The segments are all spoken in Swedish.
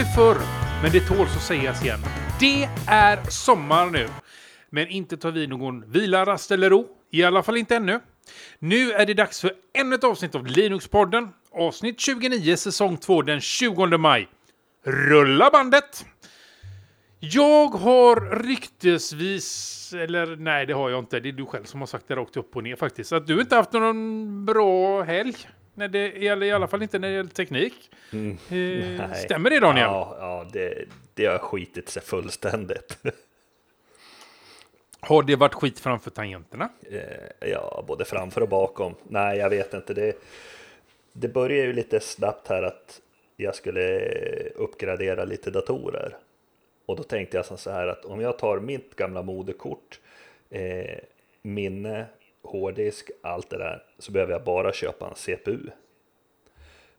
har det förr, men det tåls att sägas igen. Det är sommar nu. Men inte tar vi någon vila, rast eller ro. I alla fall inte ännu. Nu är det dags för ännu ett avsnitt av Linuxpodden. Avsnitt 29, säsong 2, den 20 maj. Rulla bandet! Jag har ryktesvis, eller nej det har jag inte, det är du själv som har sagt det rakt upp och ner faktiskt, att du inte haft någon bra helg. När det gäller, I alla fall inte när det gäller teknik. Mm, eh, stämmer det Daniel? Ja, ja det, det har skitit sig fullständigt. Har det varit skit framför tangenterna? Eh, ja, både framför och bakom. Nej, jag vet inte. Det, det börjar ju lite snabbt här att jag skulle uppgradera lite datorer. Och då tänkte jag så här att om jag tar mitt gamla moderkort, eh, minne, hårddisk, allt det där, så behöver jag bara köpa en CPU.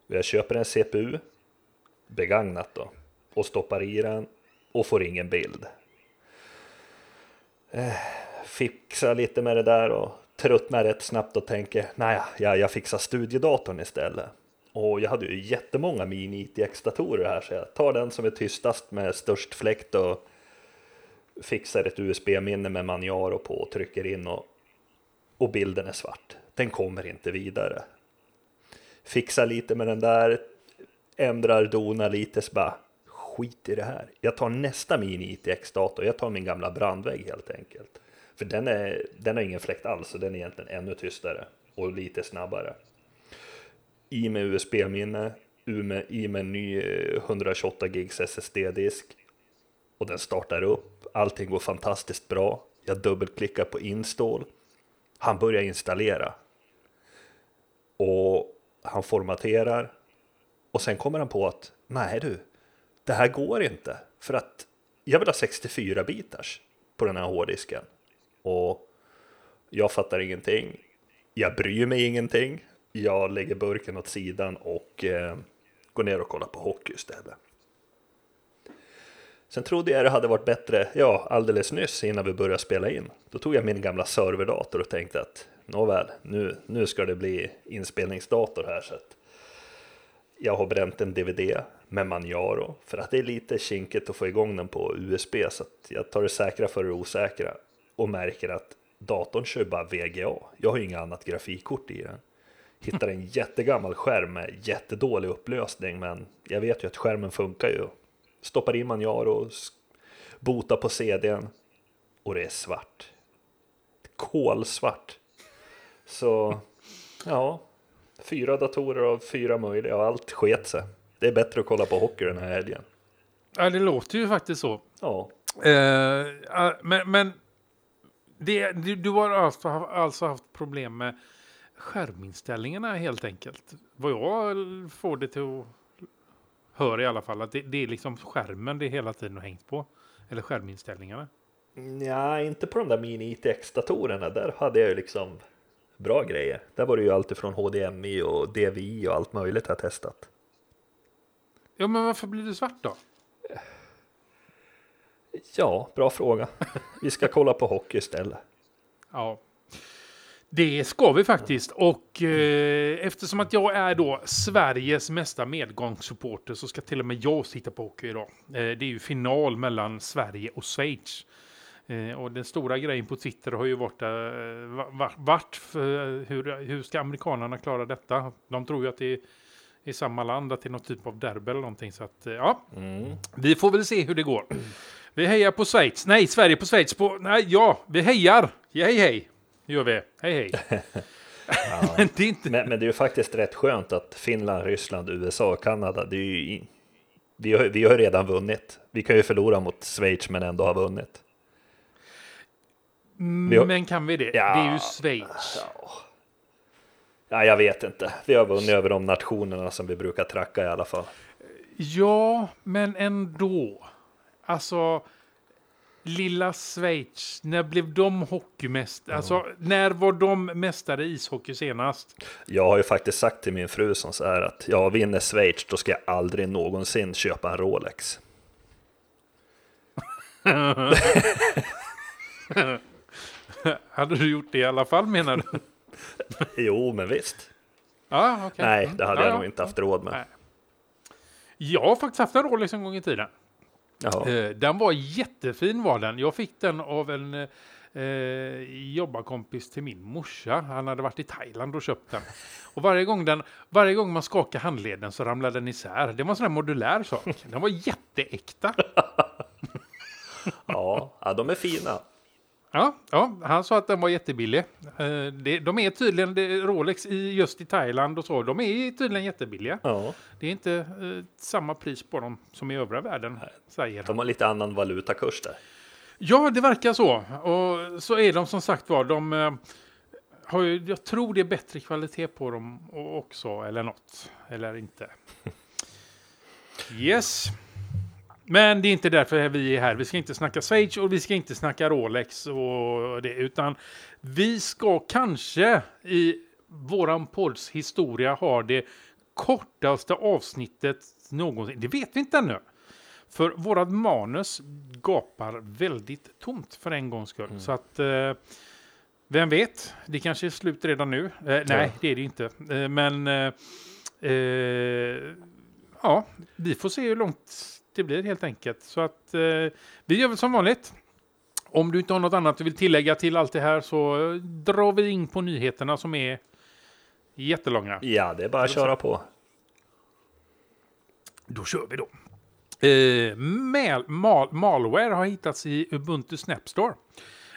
Jag köper en CPU, begagnat då, och stoppar i den och får ingen bild. Eh, fixar lite med det där och tröttnar rätt snabbt och tänker, nej, jag, jag fixar studiedatorn istället. Och jag hade ju jättemånga mini ITX-datorer här så jag tar den som är tystast med störst fläkt och fixar ett USB-minne med Manjaro på och trycker in och, och bilden är svart. Den kommer inte vidare. Fixa lite med den där, ändrar, donar lite så bara skit i det här. Jag tar nästa min ITX-dator, jag tar min gamla brandvägg helt enkelt. För den, är, den har ingen fläkt alls och den är egentligen ännu tystare och lite snabbare i med USB-minne, i med ny eh, 128 gigs SSD-disk och den startar upp. Allting går fantastiskt bra. Jag dubbelklickar på install. Han börjar installera. Och han formaterar. Och sen kommer han på att nej du, det här går inte. För att jag vill ha 64 bitars på den här hårddisken. Och jag fattar ingenting. Jag bryr mig ingenting jag lägger burken åt sidan och eh, går ner och kollar på hockey istället. Sen trodde jag det hade varit bättre, ja, alldeles nyss innan vi började spela in. Då tog jag min gamla serverdator och tänkte att nåväl, nu, nu ska det bli inspelningsdator här så att jag har bränt en DVD med Manjaro för att det är lite kinkigt att få igång den på USB så att jag tar det säkra för det osäkra och märker att datorn kör bara VGA. Jag har ju inget annat grafikkort i den hittar en jättegammal skärm med jättedålig upplösning men jag vet ju att skärmen funkar ju. Stoppar in Manjaro och botar på CDn och det är svart. Kolsvart. Så ja, fyra datorer av fyra möjliga och allt sket sig. Det är bättre att kolla på hockey den här helgen. Ja, det låter ju faktiskt så. Ja. Eh, men men det, du, du har alltså, alltså haft problem med skärminställningarna helt enkelt. Vad jag får det till att höra i alla fall, att det, det är liksom skärmen det hela tiden har hängt på. Eller skärminställningarna. Ja, inte på de där mini ITX-datorerna. Där hade jag ju liksom bra grejer. Där var det ju allt från HDMI och DVI och allt möjligt jag testat. Ja, men varför blir det svart då? Ja, bra fråga. Vi ska kolla på hockey istället. Ja, det ska vi faktiskt. Och eh, eftersom att jag är då Sveriges mesta medgångssupporter så ska till och med jag sitta på hockey idag. Eh, det är ju final mellan Sverige och Schweiz. Eh, och den stora grejen på Twitter har ju varit eh, vart, för, hur, hur ska amerikanerna klara detta? De tror ju att det är i samma land, att det är någon typ av derby eller någonting. Så att, eh, ja, mm. vi får väl se hur det går. Vi hejar på Schweiz. Nej, Sverige på Schweiz. På, nej, ja, vi hejar. Hej, hej gör vi. Hej hej. ja. men, det är inte... men, men, det är ju faktiskt rätt skönt att Finland, Ryssland, USA och Kanada, det är ju, vi, har, vi har redan vunnit. Vi kan ju förlora mot Schweiz men ändå ha vunnit. Har... Men kan vi det? Ja. Det är ju Schweiz. Ja. ja, jag vet inte. Vi har vunnit över de nationerna som vi brukar tracka i alla fall. Ja, men ändå. Alltså Lilla Schweiz, när blev de hockeymästare? Mm. Alltså, när var de mästare i ishockey senast? Jag har ju faktiskt sagt till min fru som så här att jag vinner Schweiz, då ska jag aldrig någonsin köpa en Rolex. hade du gjort det i alla fall menar du? jo, men visst. Ah, okay. Nej, det hade mm. jag ja, nog inte haft råd med. Nej. Jag har faktiskt haft en Rolex en gång i tiden. Jaha. Eh, den var jättefin var den. Jag fick den av en eh, jobbarkompis till min morsa. Han hade varit i Thailand och köpt den. Och varje gång, den, varje gång man skakar handleden så ramlade den isär. Det var en sån här modulär sak. Den var jätteäkta. Ja, ja, de är fina. Ja, ja, han sa att den var jättebillig. Eh, de är tydligen, Rolex i, just i Thailand och så, de är tydligen jättebilliga. Ja, Det är inte eh, samma pris på dem som i övriga världen, säger han. de har lite annan valutakurs där. Ja, det verkar så. Och så är de som sagt var, de eh, har ju, jag tror det är bättre kvalitet på dem också, eller något. Eller inte. Yes. Men det är inte därför vi är här. Vi ska inte snacka Schweiz och vi ska inte snacka Rolex och det, utan vi ska kanske i våran podds historia ha det kortaste avsnittet någonsin. Det vet vi inte ännu. För vårat manus gapar väldigt tomt för en gångs skull. Så att, eh, vem vet, det kanske är slut redan nu. Eh, nej, det är det inte. Eh, men, eh, eh, ja, vi får se hur långt det blir helt enkelt. Så att, eh, vi gör väl som vanligt. Om du inte har något annat du vill tillägga till allt det här så eh, drar vi in på nyheterna som är jättelånga. Ja, det är bara att köra på. Då kör vi då. Eh, mal, mal, malware har hittats i Ubuntu Snap Store.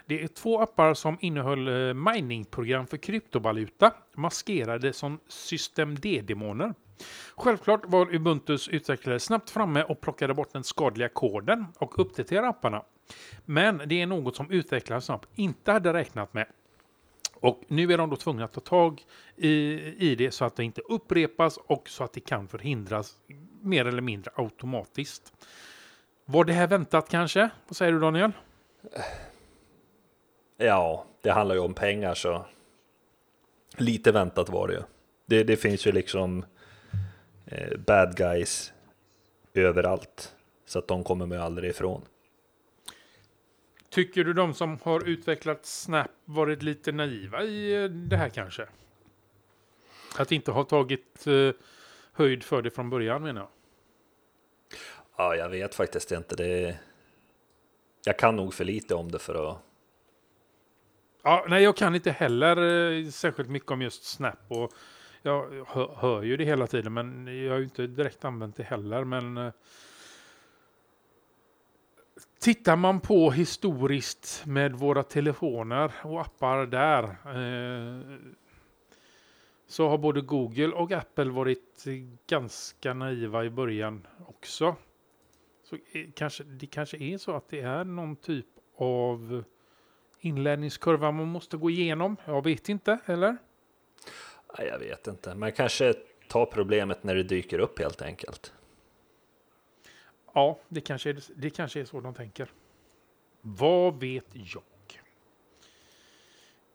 Det är två appar som innehöll eh, miningprogram för kryptovaluta maskerade som systemd-demoner. Självklart var Ubuntus utvecklare snabbt framme och plockade bort den skadliga koden och uppdaterade apparna. Men det är något som utvecklarna snabbt inte hade räknat med. Och nu är de då tvungna att ta tag i, i det så att det inte upprepas och så att det kan förhindras mer eller mindre automatiskt. Var det här väntat kanske? Vad säger du Daniel? Ja, det handlar ju om pengar så lite väntat var det ju. Det, det finns ju liksom bad guys överallt så att de kommer man ju aldrig ifrån. Tycker du de som har utvecklat Snap varit lite naiva i eh, det här kanske? Att inte ha tagit eh, höjd för det från början menar jag. Ja, jag vet faktiskt inte. Det jag kan nog för lite om det för att Ja, nej, jag kan inte heller eh, särskilt mycket om just Snap. Och jag hör, hör ju det hela tiden, men jag har ju inte direkt använt det heller. Men eh, tittar man på historiskt med våra telefoner och appar där eh, så har både Google och Apple varit ganska naiva i början också. Så eh, kanske, det kanske är så att det är någon typ av inlärningskurva man måste gå igenom? Jag vet inte, eller? Nej, jag vet inte. Man kanske tar problemet när det dyker upp helt enkelt. Ja, det kanske är, det kanske är så de tänker. Vad vet jag?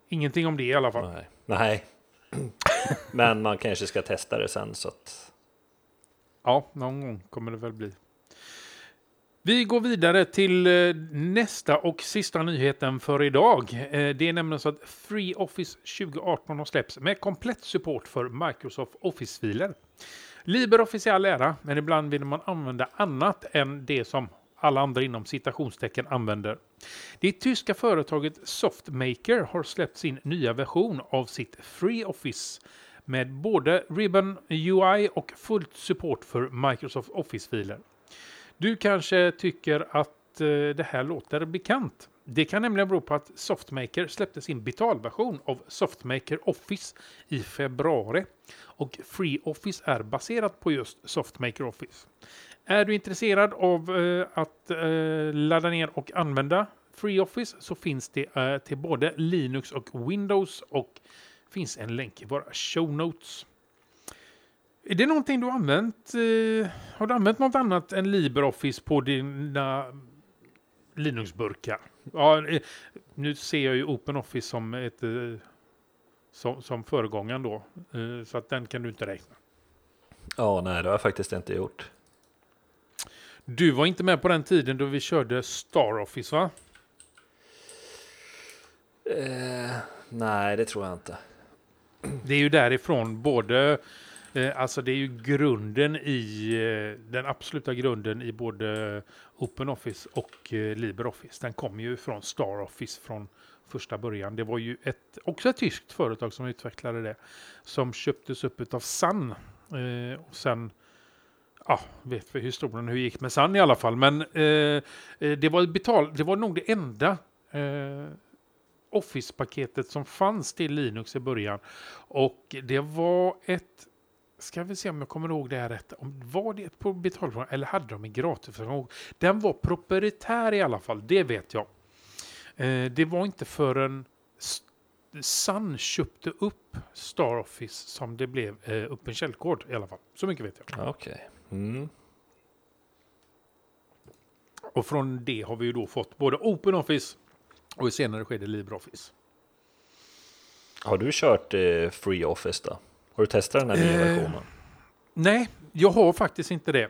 Ingenting om det i alla fall. Nej. Nej. Men man kanske ska testa det sen så att Ja, någon gång kommer det väl bli. Vi går vidare till eh, nästa och sista nyheten för idag. Eh, det är nämligen så att Free Office 2018 har släppts med komplett support för Microsoft Office-filer. LibreOffice i all ära, men ibland vill man använda annat än det som alla andra inom citationstecken använder. Det tyska företaget Softmaker har släppt sin nya version av sitt Free Office med både Ribbon UI och fullt support för Microsoft Office-filer. Du kanske tycker att eh, det här låter bekant. Det kan nämligen bero på att Softmaker släppte sin betalversion av Softmaker Office i februari. Och Free Office är baserat på just Softmaker Office. Är du intresserad av eh, att eh, ladda ner och använda Free Office så finns det eh, till både Linux och Windows och finns en länk i våra show notes. Är det någonting du har använt? Eh, har du använt något annat än LibreOffice på dina Linux-burkar? Ja, eh, nu ser jag ju OpenOffice som ett eh, som, som föregångaren då, eh, så att den kan du inte räkna. ja, nej, det har jag faktiskt inte gjort. Du var inte med på den tiden då vi körde Star Office va? Nej, det tror jag inte. Det är ju därifrån både Eh, alltså det är ju grunden i, eh, den absoluta grunden i både OpenOffice och eh, LibreOffice. Den kommer ju från StarOffice från första början. Det var ju ett, också ett tyskt företag som utvecklade det. Som köptes upp av Sun. Eh, och sen, ja, vet vi historien hur det gick med Sun i alla fall. Men eh, det, var betal, det var nog det enda eh, Office-paketet som fanns till Linux i början. Och det var ett Ska vi se om jag kommer ihåg det här rätt. Var det ett betalprogram eller hade de en gratisversion? Den var proprietär i alla fall, det vet jag. Eh, det var inte förrän Sun köpte upp Star Office som det blev eh, öppen källkod i alla fall. Så mycket vet jag. Okej. Okay. Mm. Och från det har vi ju då fått både Open Office och i senare skede LibreOffice. Har du kört eh, Free Office då? Har du testat den här nya eh, versionen? Nej, jag har faktiskt inte det.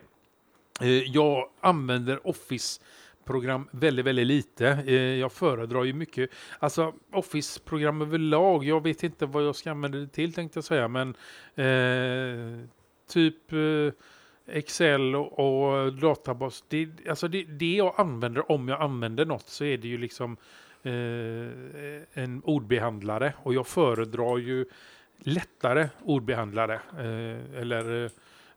Eh, jag använder Office program väldigt, väldigt lite. Eh, jag föredrar ju mycket, alltså Office-program överlag. Jag vet inte vad jag ska använda det till tänkte jag säga, men eh, typ eh, Excel och, och databas. Det, alltså det, det jag använder om jag använder något så är det ju liksom eh, en ordbehandlare och jag föredrar ju lättare ordbehandlare eh, eller eh,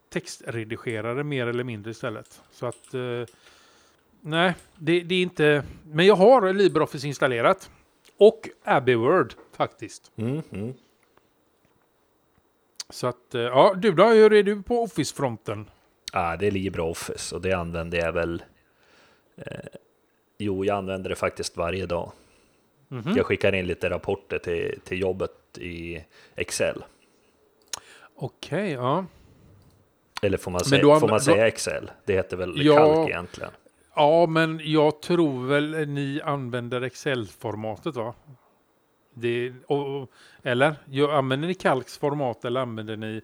textredigerare mer eller mindre istället. Så att eh, nej, det, det, är inte. Men jag har LibreOffice installerat och Abbey Word faktiskt. Mm, mm. Så att eh, ja, du då? Hur är du på Office-fronten? Ja, det är LibreOffice och det använder jag väl. Eh, jo, jag använder det faktiskt varje dag. Mm -hmm. Jag skickar in lite rapporter till, till jobbet i Excel. Okej, okay, ja. Eller får man, säga, då, får man säga Excel? Det heter väl ja, kalk egentligen? Ja, men jag tror väl ni använder Excel-formatet va? Det, och, eller? Använder ni Kalks format eller använder ni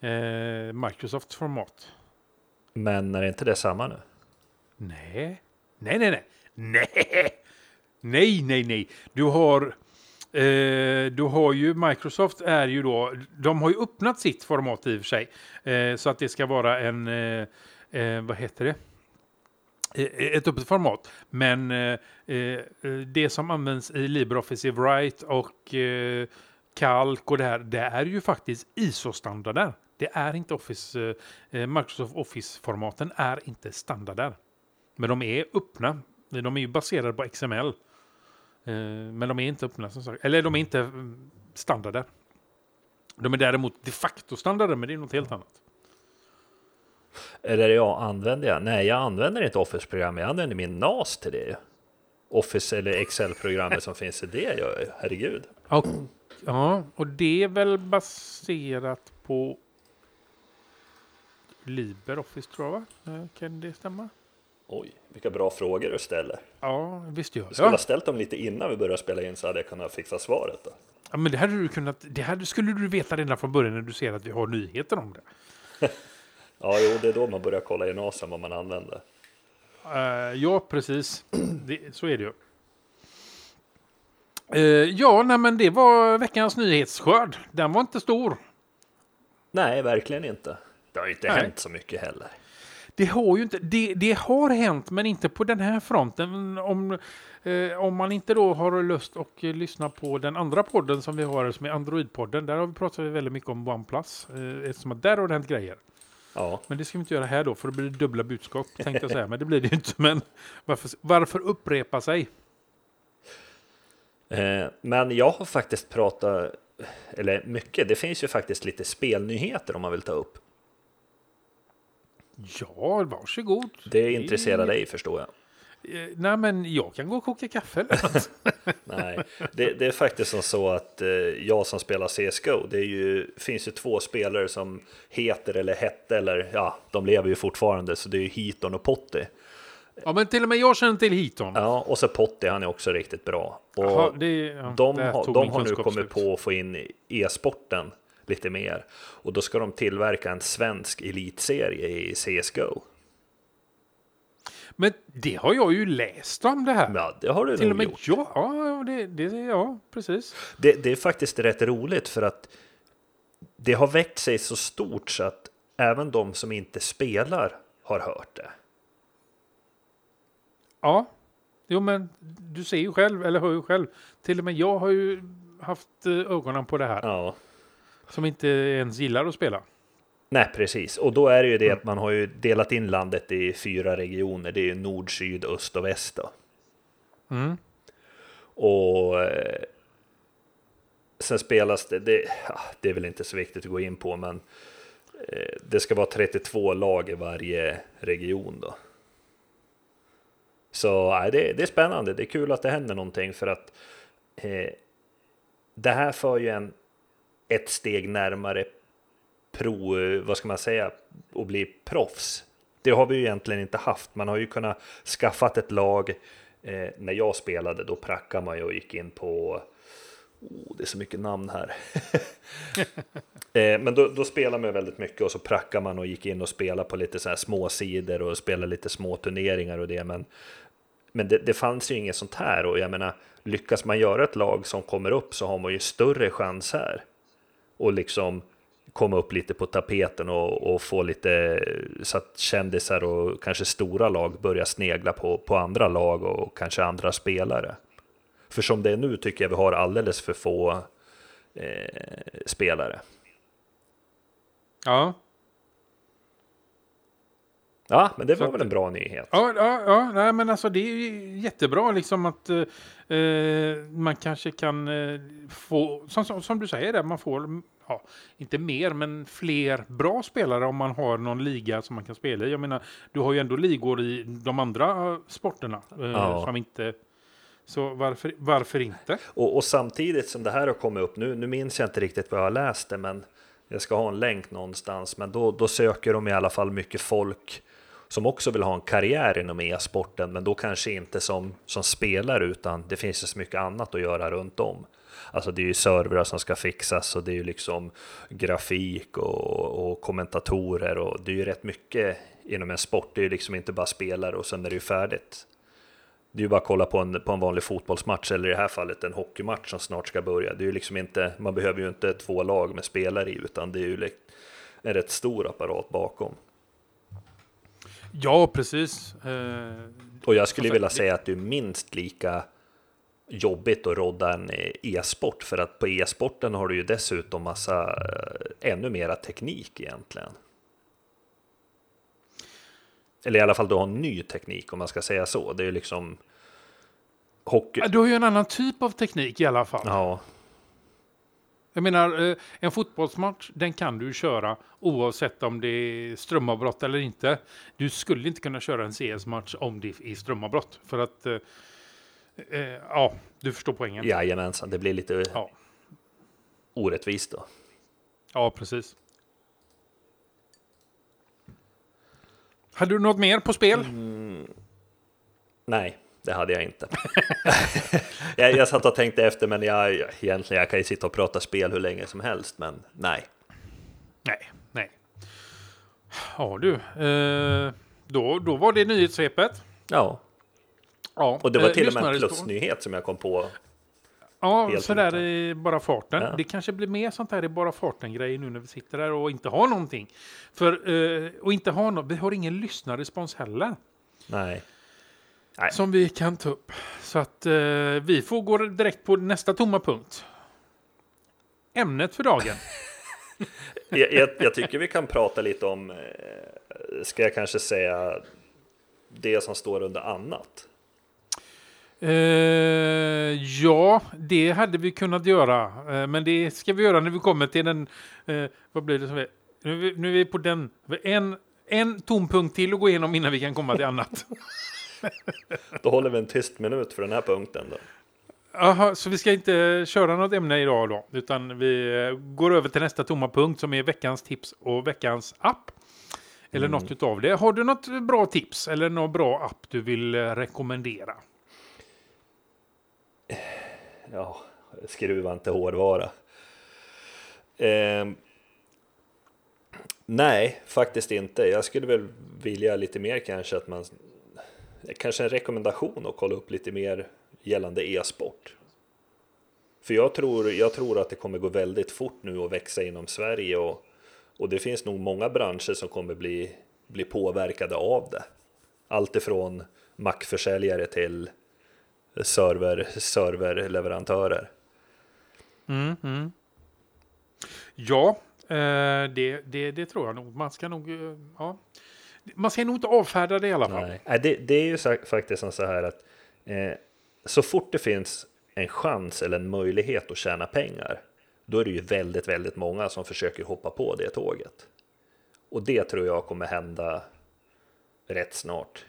eh, Microsofts format? Men är inte det samma nu? Nej, nej, nej, nej. Nej, nej, nej, nej. Du har, eh, du har ju Microsoft är ju då, de har ju öppnat sitt format i och för sig. Eh, så att det ska vara en, eh, eh vad heter det? E, e, ett öppet format. Men eh, eh, det som används i LibreOffice i Write och eh, Calc och det här, det är ju faktiskt ISO-standarder. Det är inte Office, eh, eh Microsoft Office-formaten är inte standarder. Men de är öppna. De är ju baserade på XML. Eh, men de är inte öppna som sagt. Eller de är inte mm, standarder. De är däremot de facto standarder, men det är något helt annat. Eller ja, använder jag? Nej, jag använder inte Office-program. Jag använder min NAS till det. Office eller Excel-programmet som finns i det, jag, herregud. Och, ja, och det är väl baserat på LibreOffice tror jag, va? Eh, kan det stämma? Oj, vilka bra frågor du ställer. Ja, visst gör jag. Du skulle ha ställt dem lite innan vi började spela in så hade jag kunnat fixa svaret. Då. Ja, men det hade du kunnat. Det hade, skulle du veta redan från början när du ser att vi har nyheter om det. ja, jo, det är då man börjar kolla i NASen vad man använder. Uh, ja, precis. Det, så är det ju. Uh, ja, nej, men det var veckans nyhetsskörd. Den var inte stor. Nej, verkligen inte. Det har inte Nej. hänt så mycket heller. Det har ju inte, det, det har hänt, men inte på den här fronten. Om, eh, om man inte då har lust att lyssna på den andra podden som vi har, som är Android-podden. Där har vi pratat väldigt mycket om OnePlus, eh, eftersom att där har det hänt grejer. Ja. Men det ska vi inte göra här då, för då blir det dubbla budskap, tänkte jag säga. Men det blir det inte. Men varför, varför upprepa sig? Eh, men jag har faktiskt pratat, eller mycket, det finns ju faktiskt lite spelnyheter om man vill ta upp. Ja, varsågod. Det intresserar dig förstår jag. Eh, nej, men jag kan gå och koka kaffe. Nej, det, det, är faktiskt som så att eh, jag som spelar CSGO, det ju, finns ju två spelare som heter eller hette, eller ja, de lever ju fortfarande, så det är ju Hiton och Potty. Ja, men till och med jag känner till Hiton. Ja, och så Potty, han är också riktigt bra. Och Aha, det, ja, de, har, de har nu kommit på att få in e-sporten lite mer. Och då ska de tillverka en svensk elitserie i CSGO. Men det har jag ju läst om det här. Ja, det har du Till nog och med gjort. Ja, det, det, ja precis. Det, det är faktiskt rätt roligt för att det har väckt sig så stort så att även de som inte spelar har hört det. Ja, jo men du ser ju själv, eller hör ju själv. Till och med jag har ju haft eh, ögonen på det här. Ja. Som inte ens gillar att spela. Nej, precis. Och då är det ju det att man har ju delat in landet i fyra regioner. Det är nord, syd, öst och väst. Då. Mm. Och eh, sen spelas det, det, det är väl inte så viktigt att gå in på, men eh, det ska vara 32 lag i varje region då. Så nej, det, det är spännande, det är kul att det händer någonting för att eh, det här för ju en ett steg närmare pro, vad ska man säga, och bli proffs. Det har vi ju egentligen inte haft. Man har ju kunnat skaffat ett lag. Eh, när jag spelade då prackade man ju och gick in på Oh, det är så mycket namn här. eh, men då, då spelar man väldigt mycket och så prackar man och gick in och spelade på lite så här små sidor och spelade lite små turneringar och det. Men, men det, det fanns ju inget sånt här och jag menar, lyckas man göra ett lag som kommer upp så har man ju större chans här. Och liksom komma upp lite på tapeten och, och få lite så att kändisar och kanske stora lag börjar snegla på, på andra lag och kanske andra spelare. För som det är nu tycker jag vi har alldeles för få eh, spelare. Ja. Ja, men det var så, väl en bra nyhet. Ja, ja, ja nej, men alltså det är ju jättebra liksom att eh, man kanske kan eh, få, som, som, som, du säger, där, man får, ja, inte mer, men fler bra spelare om man har någon liga som man kan spela i. Jag menar, du har ju ändå ligor i de andra sporterna eh, ja. som inte så varför, varför inte? Och, och, samtidigt som det här har kommit upp, nu, nu minns jag inte riktigt vad jag har läst det, men jag ska ha en länk någonstans, men då, då söker de i alla fall mycket folk som också vill ha en karriär inom e-sporten, men då kanske inte som, som spelare, utan det finns ju så mycket annat att göra runt om. Alltså det är ju servrar som ska fixas och det är ju liksom grafik och, och kommentatorer och det är ju rätt mycket inom en sport. Det är ju liksom inte bara spelare och sen är det ju färdigt. Det är ju bara att kolla på en, på en vanlig fotbollsmatch eller i det här fallet en hockeymatch som snart ska börja. Det är ju liksom inte, man behöver ju inte två lag med spelare i utan det är ju liksom en rätt stor apparat bakom. Ja, precis. Eh, och jag skulle vilja säga att det är minst lika jobbigt att rodda en e-sport för att på e-sporten har du ju dessutom massa eh, ännu mera teknik egentligen. Eller i alla fall du har en ny teknik om man ska säga så. Det är liksom hockey. Du har ju en annan typ av teknik i alla fall. Ja. Jag menar, eh, en fotbollsmatch, den kan du köra oavsett om det är strömavbrott eller inte. Du skulle inte kunna köra en CS-match om det är strömavbrott. För att, eh, eh, ja, du förstår poängen. Jajamensan, det blir lite ja. orättvist då. Ja, precis. Hade du något mer på spel? Mm, nej, det hade jag inte. jag, jag satt och tänkte efter, men jag, egentligen jag kan ju sitta och prata spel hur länge som helst, men nej. Nej, nej. Ja du, eh, då, då var det nyhetssvepet. Ja. ja. Och det var eh, till och med en plusnyhet som jag kom på. Ja, sådär i bara farten. Ja. Det kanske blir mer sånt här i bara farten-grejer nu när vi sitter där och inte har någonting. För, eh, och inte har något, vi har ingen lyssnarrespons heller. Nej. Nej. som vi kan ta upp. Så att eh, vi får gå direkt på nästa tomma punkt. Ämnet för dagen. jag, jag, jag, tycker vi kan prata lite om, eh, ska jag kanske säga, det som står under annat. Eh, ja, det hade vi kunnat göra. Eh, men det ska vi göra när vi kommer till den, eh, vad blir det som är, nu, nu är vi på den, en, en tom punkt till att gå igenom innan vi kan komma till annat. Då håller vi en tyst minut för den här punkten då. Aha, så vi ska inte köra något ämne idag då, utan vi eh, går över till nästa tomma punkt som är veckans tips och veckans app. Eller mm. något utav det. Har du något bra tips eller någon bra app du vill eh, rekommendera? Ja, skruva inte hårdvara. Eh, nej, faktiskt inte. Jag skulle väl vilja lite mer kanske att man kanske en rekommendation att kolla upp lite mer gällande e-sport. För jag tror, jag tror att det kommer gå väldigt fort nu att växa inom Sverige och, och det finns nog många branscher som kommer bli, bli påverkade av det. Allt ifrån Mac-försäljare till server, serverleverantörer. Mm, mm. Ja, eh, det, det, det tror jag nog. Man ska nog... Eh, ja. Man ska nog inte avfärda det i alla fall. Nej, det, det är ju faktiskt så här att eh, så fort det finns en chans eller en möjlighet att tjäna pengar, då är det ju väldigt, väldigt många som försöker hoppa på det tåget. Och det tror jag kommer hända rätt snart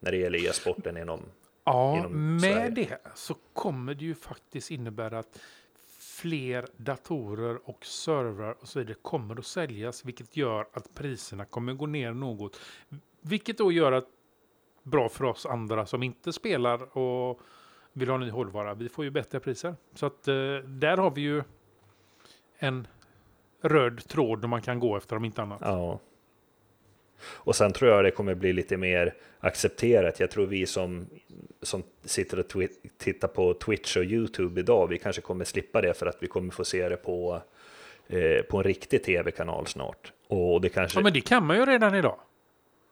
när det gäller e-sporten inom Ja, inom med Sverige. det så kommer det ju faktiskt innebära att fler datorer och servrar och så vidare kommer att säljas, vilket gör att priserna kommer gå ner något. Vilket då gör att bra för oss andra som inte spelar och vill ha ny hårdvara. Vi får ju bättre priser. Så att eh, där har vi ju en röd tråd man kan gå efter om inte annat. Ja. Och sen tror jag det kommer bli lite mer accepterat. Jag tror vi som, som sitter och tittar på Twitch och YouTube idag, vi kanske kommer slippa det för att vi kommer få se det på, eh, på en riktig tv-kanal snart. Och det kanske... Ja, men det kan man ju redan idag.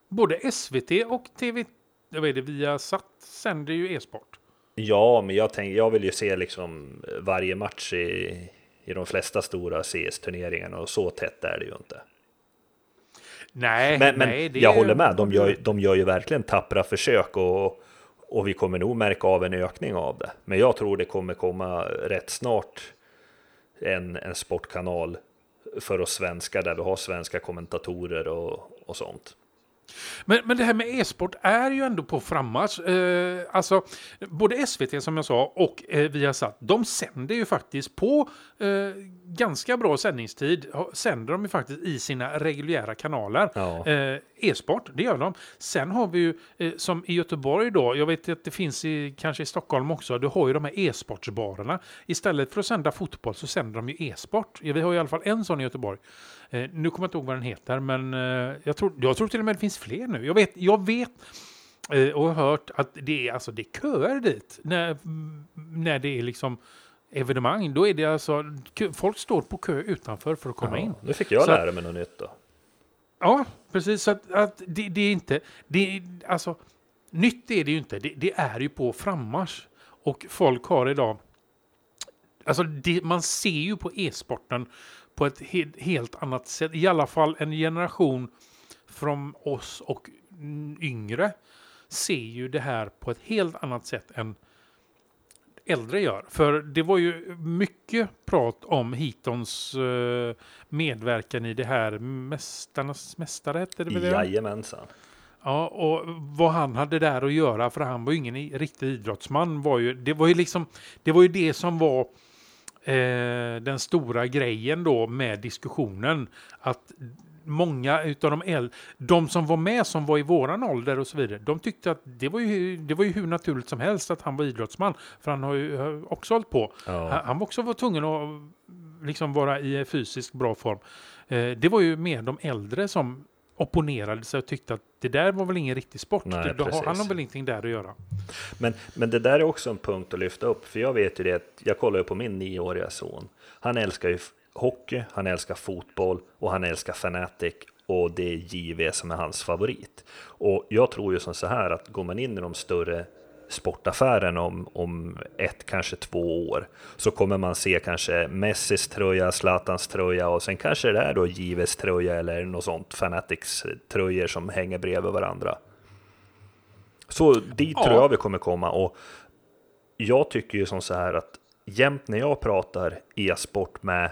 Både SVT och TV, vad är det, via satt sänder ju e-sport. Ja, men jag, tänk, jag vill ju se liksom varje match i, i de flesta stora CS-turneringarna och så tätt är det ju inte. Nej, Men, men nej, jag är- håller med, de gör, de gör ju verkligen tappra försök och, och vi kommer nog märka av en ökning av det. Men jag tror det kommer komma rätt snart en, en sportkanal för oss svenskar där vi har svenska kommentatorer och, och sånt. Men, men det här med e-sport är ju ändå på frammarsch. Eh, alltså, både SVT som jag sa och eh, Viasat, de sänder ju faktiskt på eh, ganska bra sändningstid. Sänder de ju faktiskt i sina reguljära kanaler. Ja. Eh, e-sport, det gör de. Sen har vi ju, eh, som i Göteborg då, jag vet att det finns i, kanske i Stockholm också, du har ju de här e-sportsbarerna. Istället för att sända fotboll så sänder de ju e-sport. Ja, vi har i alla fall en sån i Göteborg. Eh, nu kommer jag inte ihåg vad den heter, men eh, jag, tror, jag tror till och med det finns fler nu. Jag vet, jag vet eh, och har hört att det är, alltså, det är köer dit när, när det är liksom evenemang. Då är det alltså, folk står på kö utanför för att komma in. Nu fick jag Så lära mig något nytt då. Ja, precis. Så att, att det, det är inte... Det, är- alltså, nytt är det ju inte. Det, det är ju på frammarsch. Och folk har idag... Alltså det, man ser ju på e-sporten på ett he, helt annat sätt. I alla fall en generation från oss och yngre ser ju det här på ett helt annat sätt än äldre gör. För det var ju mycket prat om Hitons eh, medverkan i det här Mästarnas mästare, hette det väl? Jajamensan. Ja, och vad han hade där att göra, för han var ju ingen riktig idrottsman, var ju, det var ju liksom, det var ju det som var eh, den stora grejen då med diskussionen. Att många utav de äldre, de som var med som var i våran ålder och så vidare, de tyckte att det var ju, det var ju hur naturligt som helst att han var idrottsman. För han har ju också hållit på. Ja. Han, han var också var tvungen att liksom vara i fysiskt bra form. Eh, det var ju mer de äldre som opponerade sig och tyckte att det där var väl ingen riktig sport. Nej, det, då har, han har väl ingenting där att göra. Men, men det där är också en punkt att lyfta upp, för jag vet ju det, att jag kollar ju på min nioåriga son. Han älskar ju hockey, han älskar fotboll och han älskar Fanatic och det är JV som är hans favorit. Och jag tror ju som så här att går man in i de större sportaffären om, om ett, kanske två år så kommer man se kanske Messis tröja, Zlatans tröja och sen kanske det är då JVs tröja eller något sånt, Fanatics tröjor som hänger bredvid varandra. Så dit Ja. tror jag vi kommer komma och jag tycker ju som så här att jämt när jag pratar e-sport med,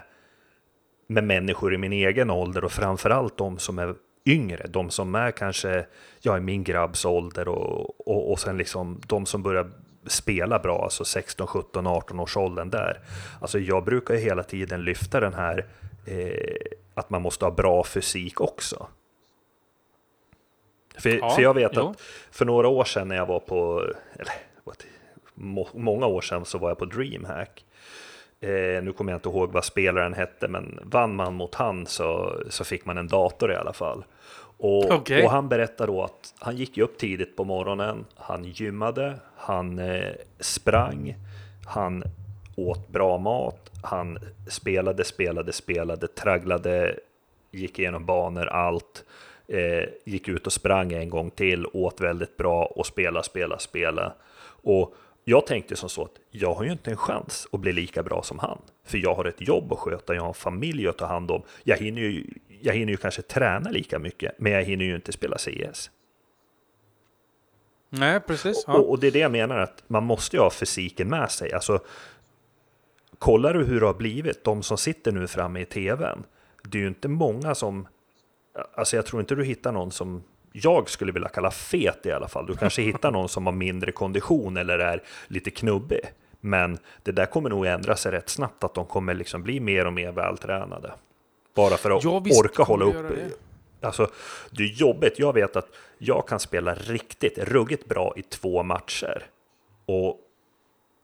med människor i min egen ålder och framförallt de som är yngre, de som är kanske ja, i min grabbs ålder och, och, och sen liksom de som börjar spela bra, alltså 16, 17, 18 års åldern där. Alltså jag brukar ju hela tiden lyfta den här eh, att man måste ha bra fysik också. För, Ja, för jag vet jo. att för några år sedan när jag var på, eller många år sedan så var jag på DreamHack. Eh, nu kommer jag inte ihåg vad spelaren hette, men vann man mot han så, så fick man en dator i alla fall. Och, Okej. och han berättade då att han gick ju upp tidigt på morgonen, han gymmade, han eh, sprang, han åt bra mat, han spelade, spelade, spelade, tragglade, gick igenom banor, allt. Eh, gick ut och sprang en gång till, åt väldigt bra och spela, spela, spela. Och jag tänkte som så att jag har ju inte en chans att bli lika bra som han. För jag har ett jobb att sköta, jag har en familj att ta hand om. Jag hinner ju, jag hinner ju kanske träna lika mycket, men jag hinner ju inte spela CS. Nej, precis. Ja. Och, och, det är det jag menar, att man måste ju ha fysiken med sig. Alltså, kollar du hur det har blivit, de som sitter nu framme i tvn, det är ju inte många som... Alltså jag tror inte du hittar någon som jag skulle vilja kalla fet i alla fall. Du kanske hittar någon som har mindre kondition eller är lite knubbig. Men det där kommer nog ändra sig rätt snabbt, att de kommer liksom bli mer och mer vältränade. Bara för att ja, orka hålla upp. Det. Alltså, det är jobbigt. Jag vet att jag kan spela riktigt, ruggigt bra i två matcher. Och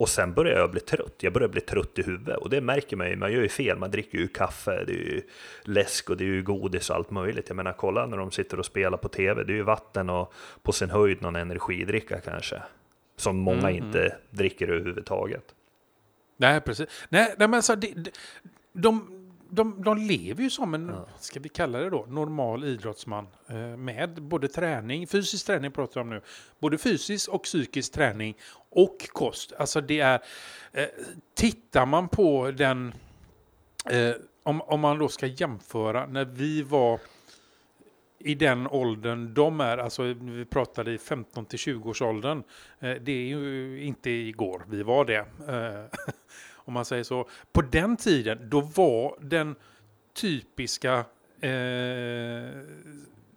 och sen börjar jag bli trött. Jag börjar bli trött i huvudet och det märker man ju. Man gör ju fel. Man dricker ju kaffe, det är ju läsk och det är ju godis och allt möjligt. Jag menar, kolla när de sitter och spelar på tv. Det är ju vatten och på sin höjd någon energidricka kanske. Som många mm, inte dricker överhuvudtaget. Nej, precis. Nej, nej men de, de, de, de lever ju som en, ja. ska vi kalla det då, normal idrottsman. Eh, med både träning, fysisk träning pratar jag om nu, både fysisk och psykisk träning och kost. Alltså det är, eh, tittar man på den, eh, om, om man då ska jämföra när vi var i den åldern de är, alltså vi pratade i 15 till 20 års åldern. Det är ju inte igår vi var det. om man säger så. På den tiden, då var den typiska eh,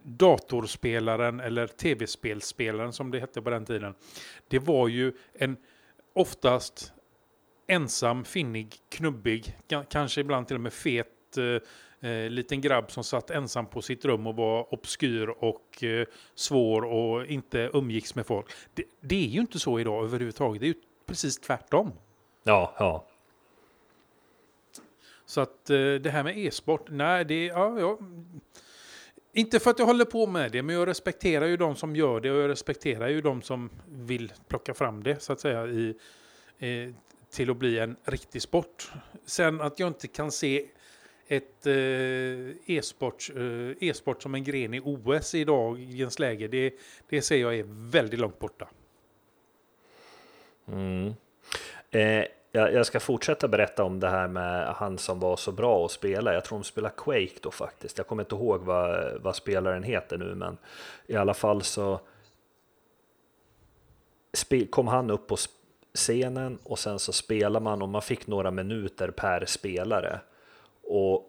datorspelaren eller tv-spelspelaren som det hette på den tiden. Det var ju en oftast ensam, finnig, knubbig, kanske ibland till och med fet eh, eh, liten grabb som satt ensam på sitt rum och var obskyr och eh, svår och inte umgicks med folk. Det, det, är ju inte så idag överhuvudtaget. Det är ju precis tvärtom. Ja, ja. Så att eh, det här med e-sport, nej, det ja, ja. Inte för att jag håller på med det, men jag respekterar ju de som gör det och jag respekterar ju de som vill plocka fram det så att säga i, eh, till att bli en riktig sport. Sen att jag inte kan se ett eh, eh e-sport eh, e som en gren i OS i dagens läge, det, det ser jag är väldigt långt borta. Mm. Eh, jag, jag, ska fortsätta berätta om det här med han som var så bra att spela. Jag tror de spelar Quake då faktiskt. Jag kommer inte ihåg vad, vad spelaren heter nu, men i alla fall så kom han upp på scenen och sen så spelar man och man fick några minuter per spelare. Och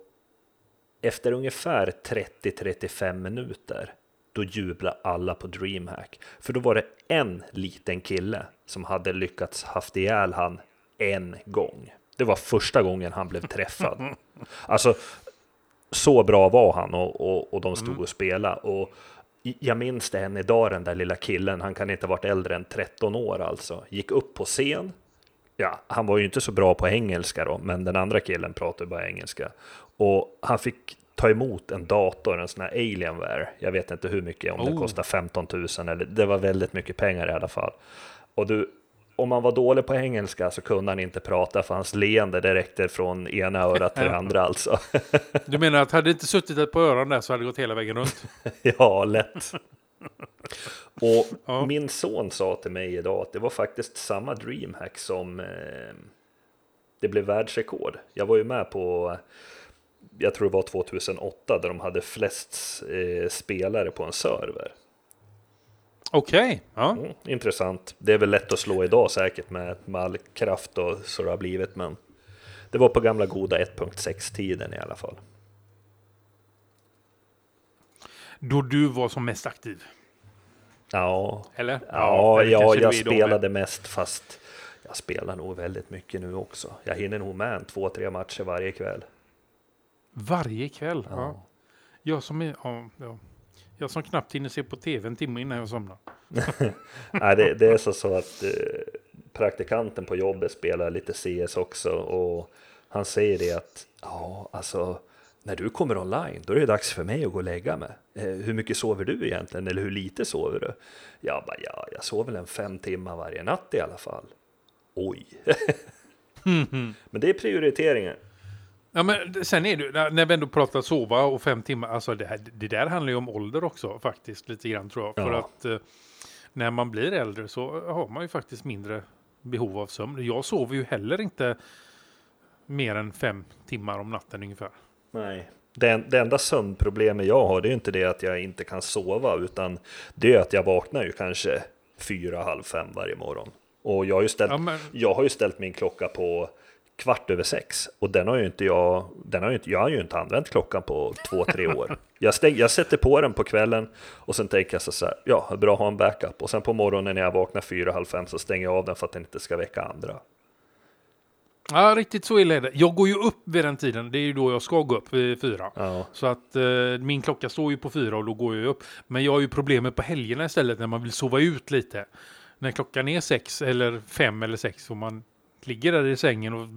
efter ungefär 30-35 minuter då jublade alla på DreamHack. För då var det en liten kille som hade lyckats haft ihjäl han en gång. Det var första gången han blev träffad. Alltså, så bra var han och, och, och de stod mm. och spelade. Och jag minns det än idag, den där lilla killen, han kan inte ha varit äldre än 13 år alltså, gick upp på scen. Ja, han var ju inte så bra på engelska då, men den andra killen pratade bara engelska. Och han fick ta emot en dator, en sån här Alienware. Jag vet inte hur mycket, om oh. det kostar 15 000 eller det var väldigt mycket pengar i alla fall. Och du, om man var dålig på engelska så kunde han inte prata för hans leende det räckte från ena örat till det andra alltså. Du menar att hade det inte suttit ett på öron där så hade det gått hela vägen runt? ja, lätt. Och ja. min son sa till mig idag att det var faktiskt samma DreamHack som eh, det blev världsrekord. Jag var ju med på, jag tror det var 2008, där de hade flest eh, spelare på en server. Okej. Okay. Ja. Mm, intressant. Det är väl lätt att slå idag säkert med, med all kraft och så det har blivit, men det var på gamla goda 1.6-tiden i alla fall. Då du var som mest aktiv? Ja, eller? Ja, ja, ja jag spelade mest, fast jag spelar nog väldigt mycket nu också. Jag hinner nog med en två, tre matcher varje kväll. Varje kväll? Ja. ja. Jag som är... Ja, ja. Jag som knappt hinner se på tv en timme innan jag somnar. Nej, det, det, är så, så att eh, praktikanten på jobbet spelar lite CS också och han säger det att ja, alltså när du kommer online, då är det dags för mig att gå och lägga mig. Eh, hur mycket sover du egentligen? Eller hur lite sover du? Jag bara, ja, jag sover väl en fem timmar varje natt i alla fall. Oj! Men det är prioriteringar. Ja, men sen är det när vi ändå pratar sova och fem timmar, alltså det, här, det där handlar ju om ålder också faktiskt lite grann tror jag. För Ja. att eh, när man blir äldre så har man ju faktiskt mindre behov av sömn. Jag sover ju heller inte mer än fem timmar om natten ungefär. Nej. Det, det enda sömnproblemet jag har det är ju inte det att jag inte kan sova utan det är att jag vaknar ju kanske fyra, halv fem varje morgon. Och jag har ju ställt, Ja, men- jag har ju ställt min klocka på kvart över sex och den har ju inte jag, den har ju inte, jag har ju inte använt klockan på två, tre år. Jag, stäng, jag sätter på den på kvällen och sen tänker jag så här, ja, bra att ha en backup. Och sen på morgonen när jag vaknar fyra, halv fem så stänger jag av den för att den inte ska väcka andra. Ja, riktigt så illa är det. Jag går ju upp vid den tiden. Det är ju då jag ska gå upp vid fyra. Ja, Så att eh, min klocka står ju på fyra och då går jag upp. Men jag har ju problemet på helgerna istället när man vill sova ut lite. När klockan är sex eller fem eller sex och man ligger där i sängen och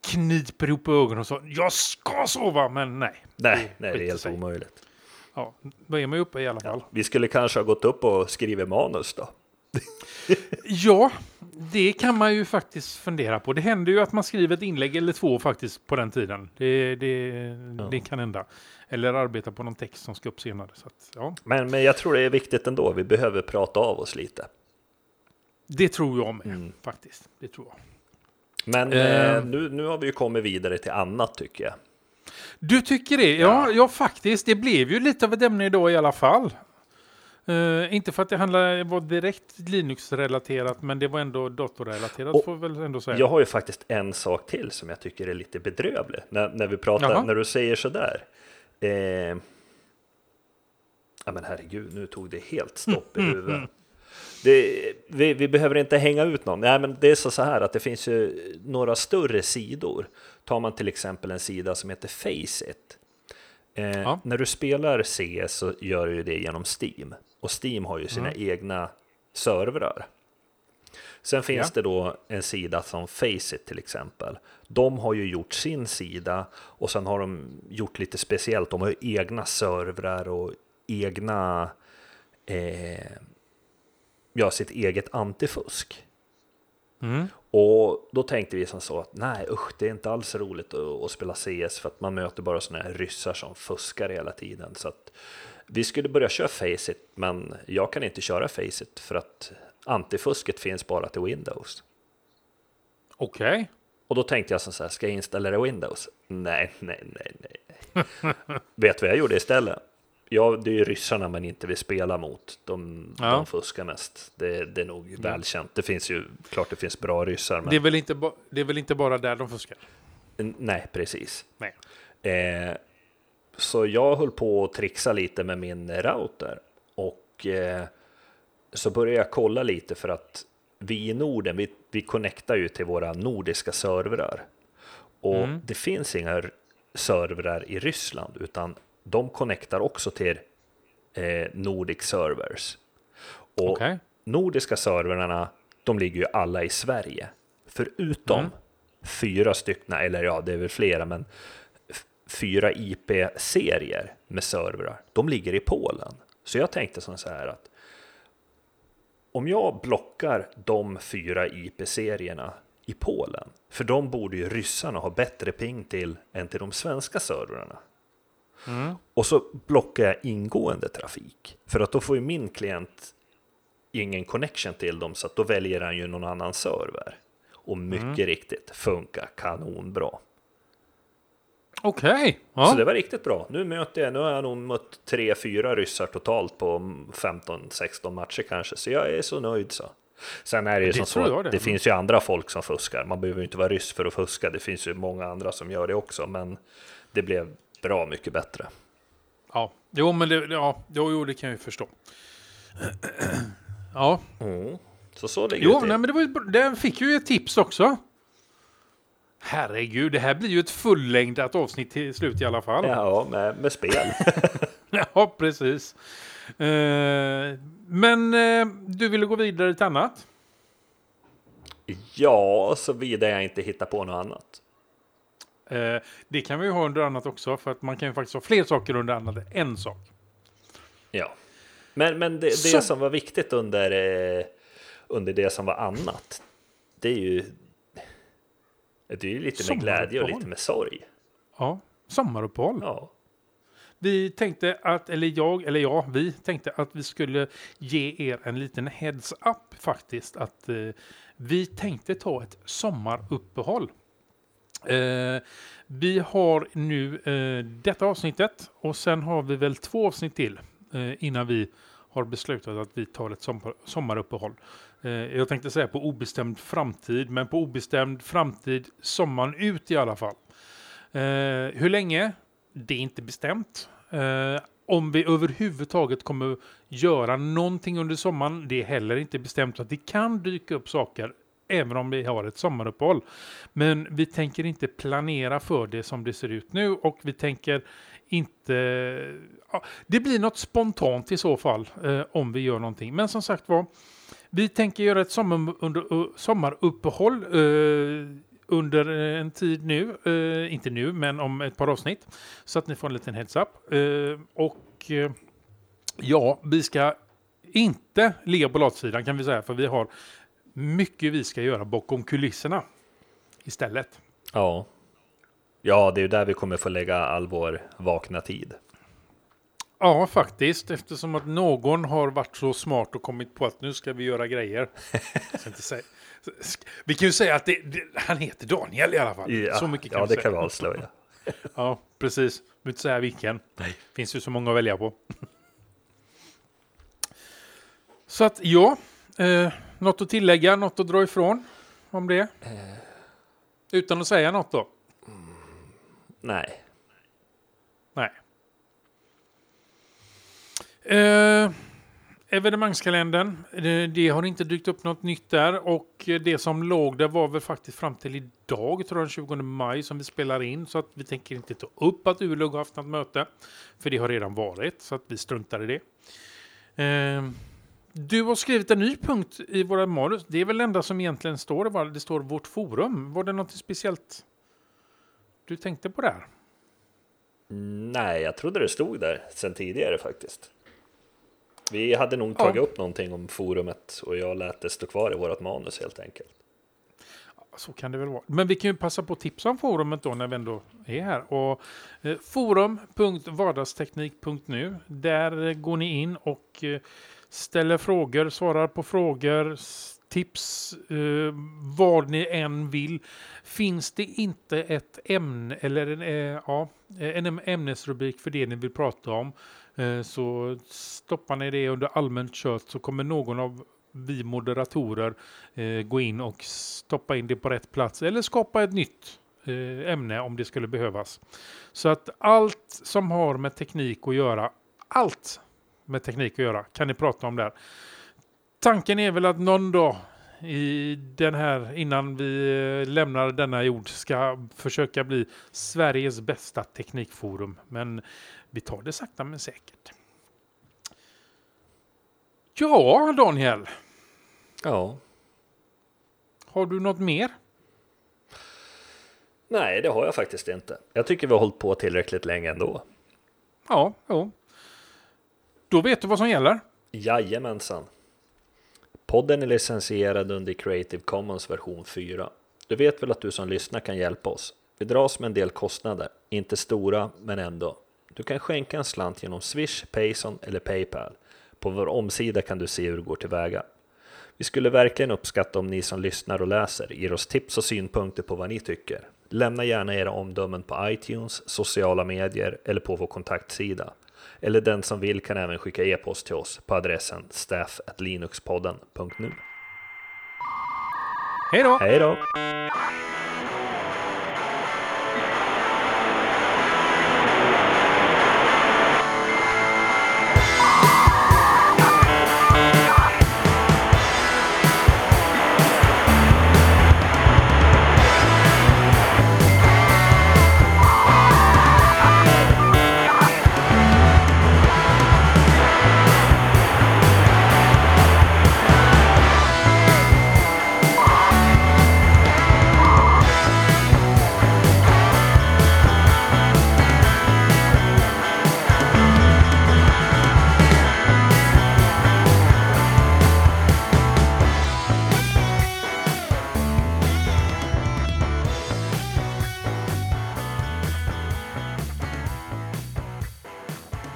kniper ihop ögonen och så jag ska sova, men nej. nej, nej, det är helt sig. omöjligt. Ja, då är man ju uppe i alla fall. Vi skulle kanske ha gått upp och skrivit manus då. Ja, det kan man ju faktiskt fundera på. Det händer ju att man skriver ett inlägg eller två faktiskt på den tiden. Det, det, det kan hända. Eller arbeta på någon text som ska upp senare. Så att, ja, Men, men jag tror det är viktigt ändå. Vi behöver prata av oss lite. det tror jag med Mm. faktiskt. Det tror jag. Men Eh. eh, nu, nu har vi ju kommit vidare till annat tycker jag. Du tycker det? Ja, ja, faktiskt. Det blev ju lite av ett ämne idag i alla fall. Eh, inte för att det handlar, var direkt Linux-relaterat, men det var ändå datorrelaterat Och får väl ändå säga. Jag har ju faktiskt en sak till som jag tycker är lite bedrövlig. När, när vi pratar, Jaha. när du säger sådär. Eh, ja men herregud, nu tog det helt stopp i huvudet. Det, vi, vi behöver inte hänga ut någon. Nej, men det är så, så här att det finns ju några större sidor. Tar man till exempel en sida som heter Faceit. Eh, Ja. När du spelar CS så gör du det genom Steam. Och Steam har ju sina egna servrar. Sen finns Ja. det då en sida som Faceit till exempel. De har ju gjort sin sida och sen har de gjort lite speciellt. De har ju egna servrar och egna, eh, ja, sitt eget antifusk. Mm. Och då tänkte vi som så att nej usch, det är inte alls roligt att, att spela CS för att man möter bara sådana här ryssar som fuskar hela tiden. Så att vi skulle börja köra Faceit, men jag kan inte köra Faceit för att antifusket finns bara till Windows. Okej. Och då tänkte jag så här, ska jag installera Windows? Nej, nej, nej, nej. Vet vad jag gjorde istället? Ja, det är ju ryssarna man inte vill spela mot. De, Ja. de fuskar mest. Det, det är nog välkänt. Det finns ju, klart det finns bra ryssar, men Det, är väl inte det är väl inte bara där de fuskar? nej, precis. Nej. Eh, så jag höll på att trixa lite med min router och eh, så började jag kolla lite för att vi i Norden, vi, vi connectar ju till våra nordiska servrar och Mm. det finns inga servrar i Ryssland utan de connectar också till eh, Nordic servers. Och Okej. nordiska servrarna, de ligger ju alla i Sverige. Förutom Mm. fyra stycken, eller ja, det är väl flera, men fyra IP-serier med servrar, de ligger i Polen. Så jag tänkte som så här att om jag blockar de fyra IP-serierna i Polen, för de borde ju ryssarna ha bättre ping till än till de svenska servrarna. Mm. Och så blockar jag ingående trafik, för att då får ju min klient ingen connection till dem, så att då väljer han ju någon annan server. Och mycket riktigt, funkar kanonbra. Okej. Ja. Så det var riktigt bra. Nu möter jag, nu har jag nog mött tre, fyra ryssar totalt på 15-16 matcher kanske, så jag är så nöjd så. Sen är det ju Det som så att det. det finns ju andra folk som fuskar. Man behöver ju inte vara ryss för att fuska. Det finns ju många andra som gör det också, men det blev bra mycket bättre. Ja, jo, men det, ja, jo, jo, det kan jag ju förstå. Ja, Mm. Så så ligger jo, det till. nej, men det var, ju den fick ju ett tips också. Herregud, det här blir ju ett fullängdat avsnitt till slut i alla fall. Ja, med, med spel. Ja, precis. Eh, men eh, du ville gå vidare till annat? ja, såvida jag inte hittar på något annat. Eh, det kan vi ju ha under annat också, för att man kan ju faktiskt ha fler saker under annat än en sak. Ja, men, men det, det som var viktigt under, eh, under det som var annat, det är ju Det är ju lite med glädje och lite med sorg. Ja, sommaruppehåll. Ja, Vi tänkte att, eller jag, eller ja, vi tänkte att vi skulle ge er en liten heads up faktiskt. Att eh, vi tänkte ta ett sommaruppehåll. Eh, vi har nu eh, detta avsnittet och sen har vi väl två avsnitt till eh, innan vi har beslutat att vi tar ett sommar, sommaruppehåll. Eh, jag tänkte säga på obestämd framtid, men på obestämd framtid sommaren ut i alla fall. Eh, hur länge? Det är inte bestämt. Eh, om vi överhuvudtaget kommer göra någonting under sommaren, det är heller inte bestämt. Att det kan dyka upp saker även om vi har ett sommaruppehåll. Men vi tänker inte planera för det som det ser ut nu och vi tänker inte... Ja, det blir något spontant i så fall eh, om vi gör någonting. Men som sagt var, vi tänker göra ett sommar, under, uh, sommaruppehåll eh, under eh, en tid nu. Eh, inte nu, men om ett par avsnitt. Så att ni får en liten heads up. Eh, och eh, ja, vi ska inte ligga på latsidan kan vi säga, för vi har mycket vi ska göra bakom kulisserna istället. ja. Ja, det är ju där vi kommer få lägga all vår vakna tid. Ja, faktiskt, eftersom att någon har varit så smart och kommit på att nu ska vi göra grejer. Vi kan ju säga att det, det, han heter Daniel i alla fall. Ja, så mycket kan ja det säga. kan vi avslöja. Ja, precis. Vi behöver inte säga vilken. Nej. finns ju så många att välja på. Så att ja, eh, något att tillägga, något att dra ifrån om det? Utan att säga något då? Nej. Nej. Eh, evenemangskalendern, det, det har inte dykt upp något nytt där och eh, det som låg där var väl faktiskt fram till idag, tror jag, den 20 maj som vi spelar in. Så att vi tänker inte ta upp att ULUG har haft något möte, för det har redan varit, så att vi struntar i det. Eh, du har skrivit en ny punkt i våra manus. Det är väl det enda som egentligen står, det står vårt forum. Var det något speciellt du tänkte på där? Nej, jag trodde det stod där sedan tidigare faktiskt. Vi hade nog Ja. tagit upp någonting om forumet och jag lät det stå kvar i vårt manus helt enkelt. Så kan det väl vara. Men vi kan ju passa på att tipsa om forumet då när vi ändå är här. Och, eh, forum.vardagsteknik.nu. Där går ni in och eh, ställer frågor, svarar på frågor, tips, eh, vad ni än vill. Finns det inte ett ämne eller en, eh, ja, en ämnesrubrik för det ni vill prata om eh, så stoppar ni det under allmänt kött så kommer någon av vi moderatorer eh, gå in och stoppa in det på rätt plats eller skapa ett nytt eh, ämne om det skulle behövas. Så att allt som har med teknik att göra, allt med teknik att göra kan ni prata om där. Tanken är väl att någon dag i den här, innan vi eh, lämnar denna jord, ska försöka bli Sveriges bästa teknikforum. Men vi tar det sakta men säkert. Ja, Daniel. Ja, Har du något mer? nej, det har jag faktiskt inte. Jag tycker vi har hållit på tillräckligt länge ändå. Ja, jo. Då vet du vad som gäller. Jajamensan. Podden är licensierad under Creative Commons version 4. Du vet väl att du som lyssnar kan hjälpa oss? Vi dras med en del kostnader, inte stora men ändå. Du kan skänka en slant genom Swish, Payson eller Paypal. På vår omsida kan du se hur det går tillväga. Vi skulle verkligen uppskatta om ni som lyssnar och läser ger oss tips och synpunkter på vad ni tycker. Lämna gärna era omdömen på iTunes, sociala medier eller på vår kontaktsida. Eller den som vill kan även skicka e-post till oss på adressen staff@linuxpodden.nu. Hej då! Hej då!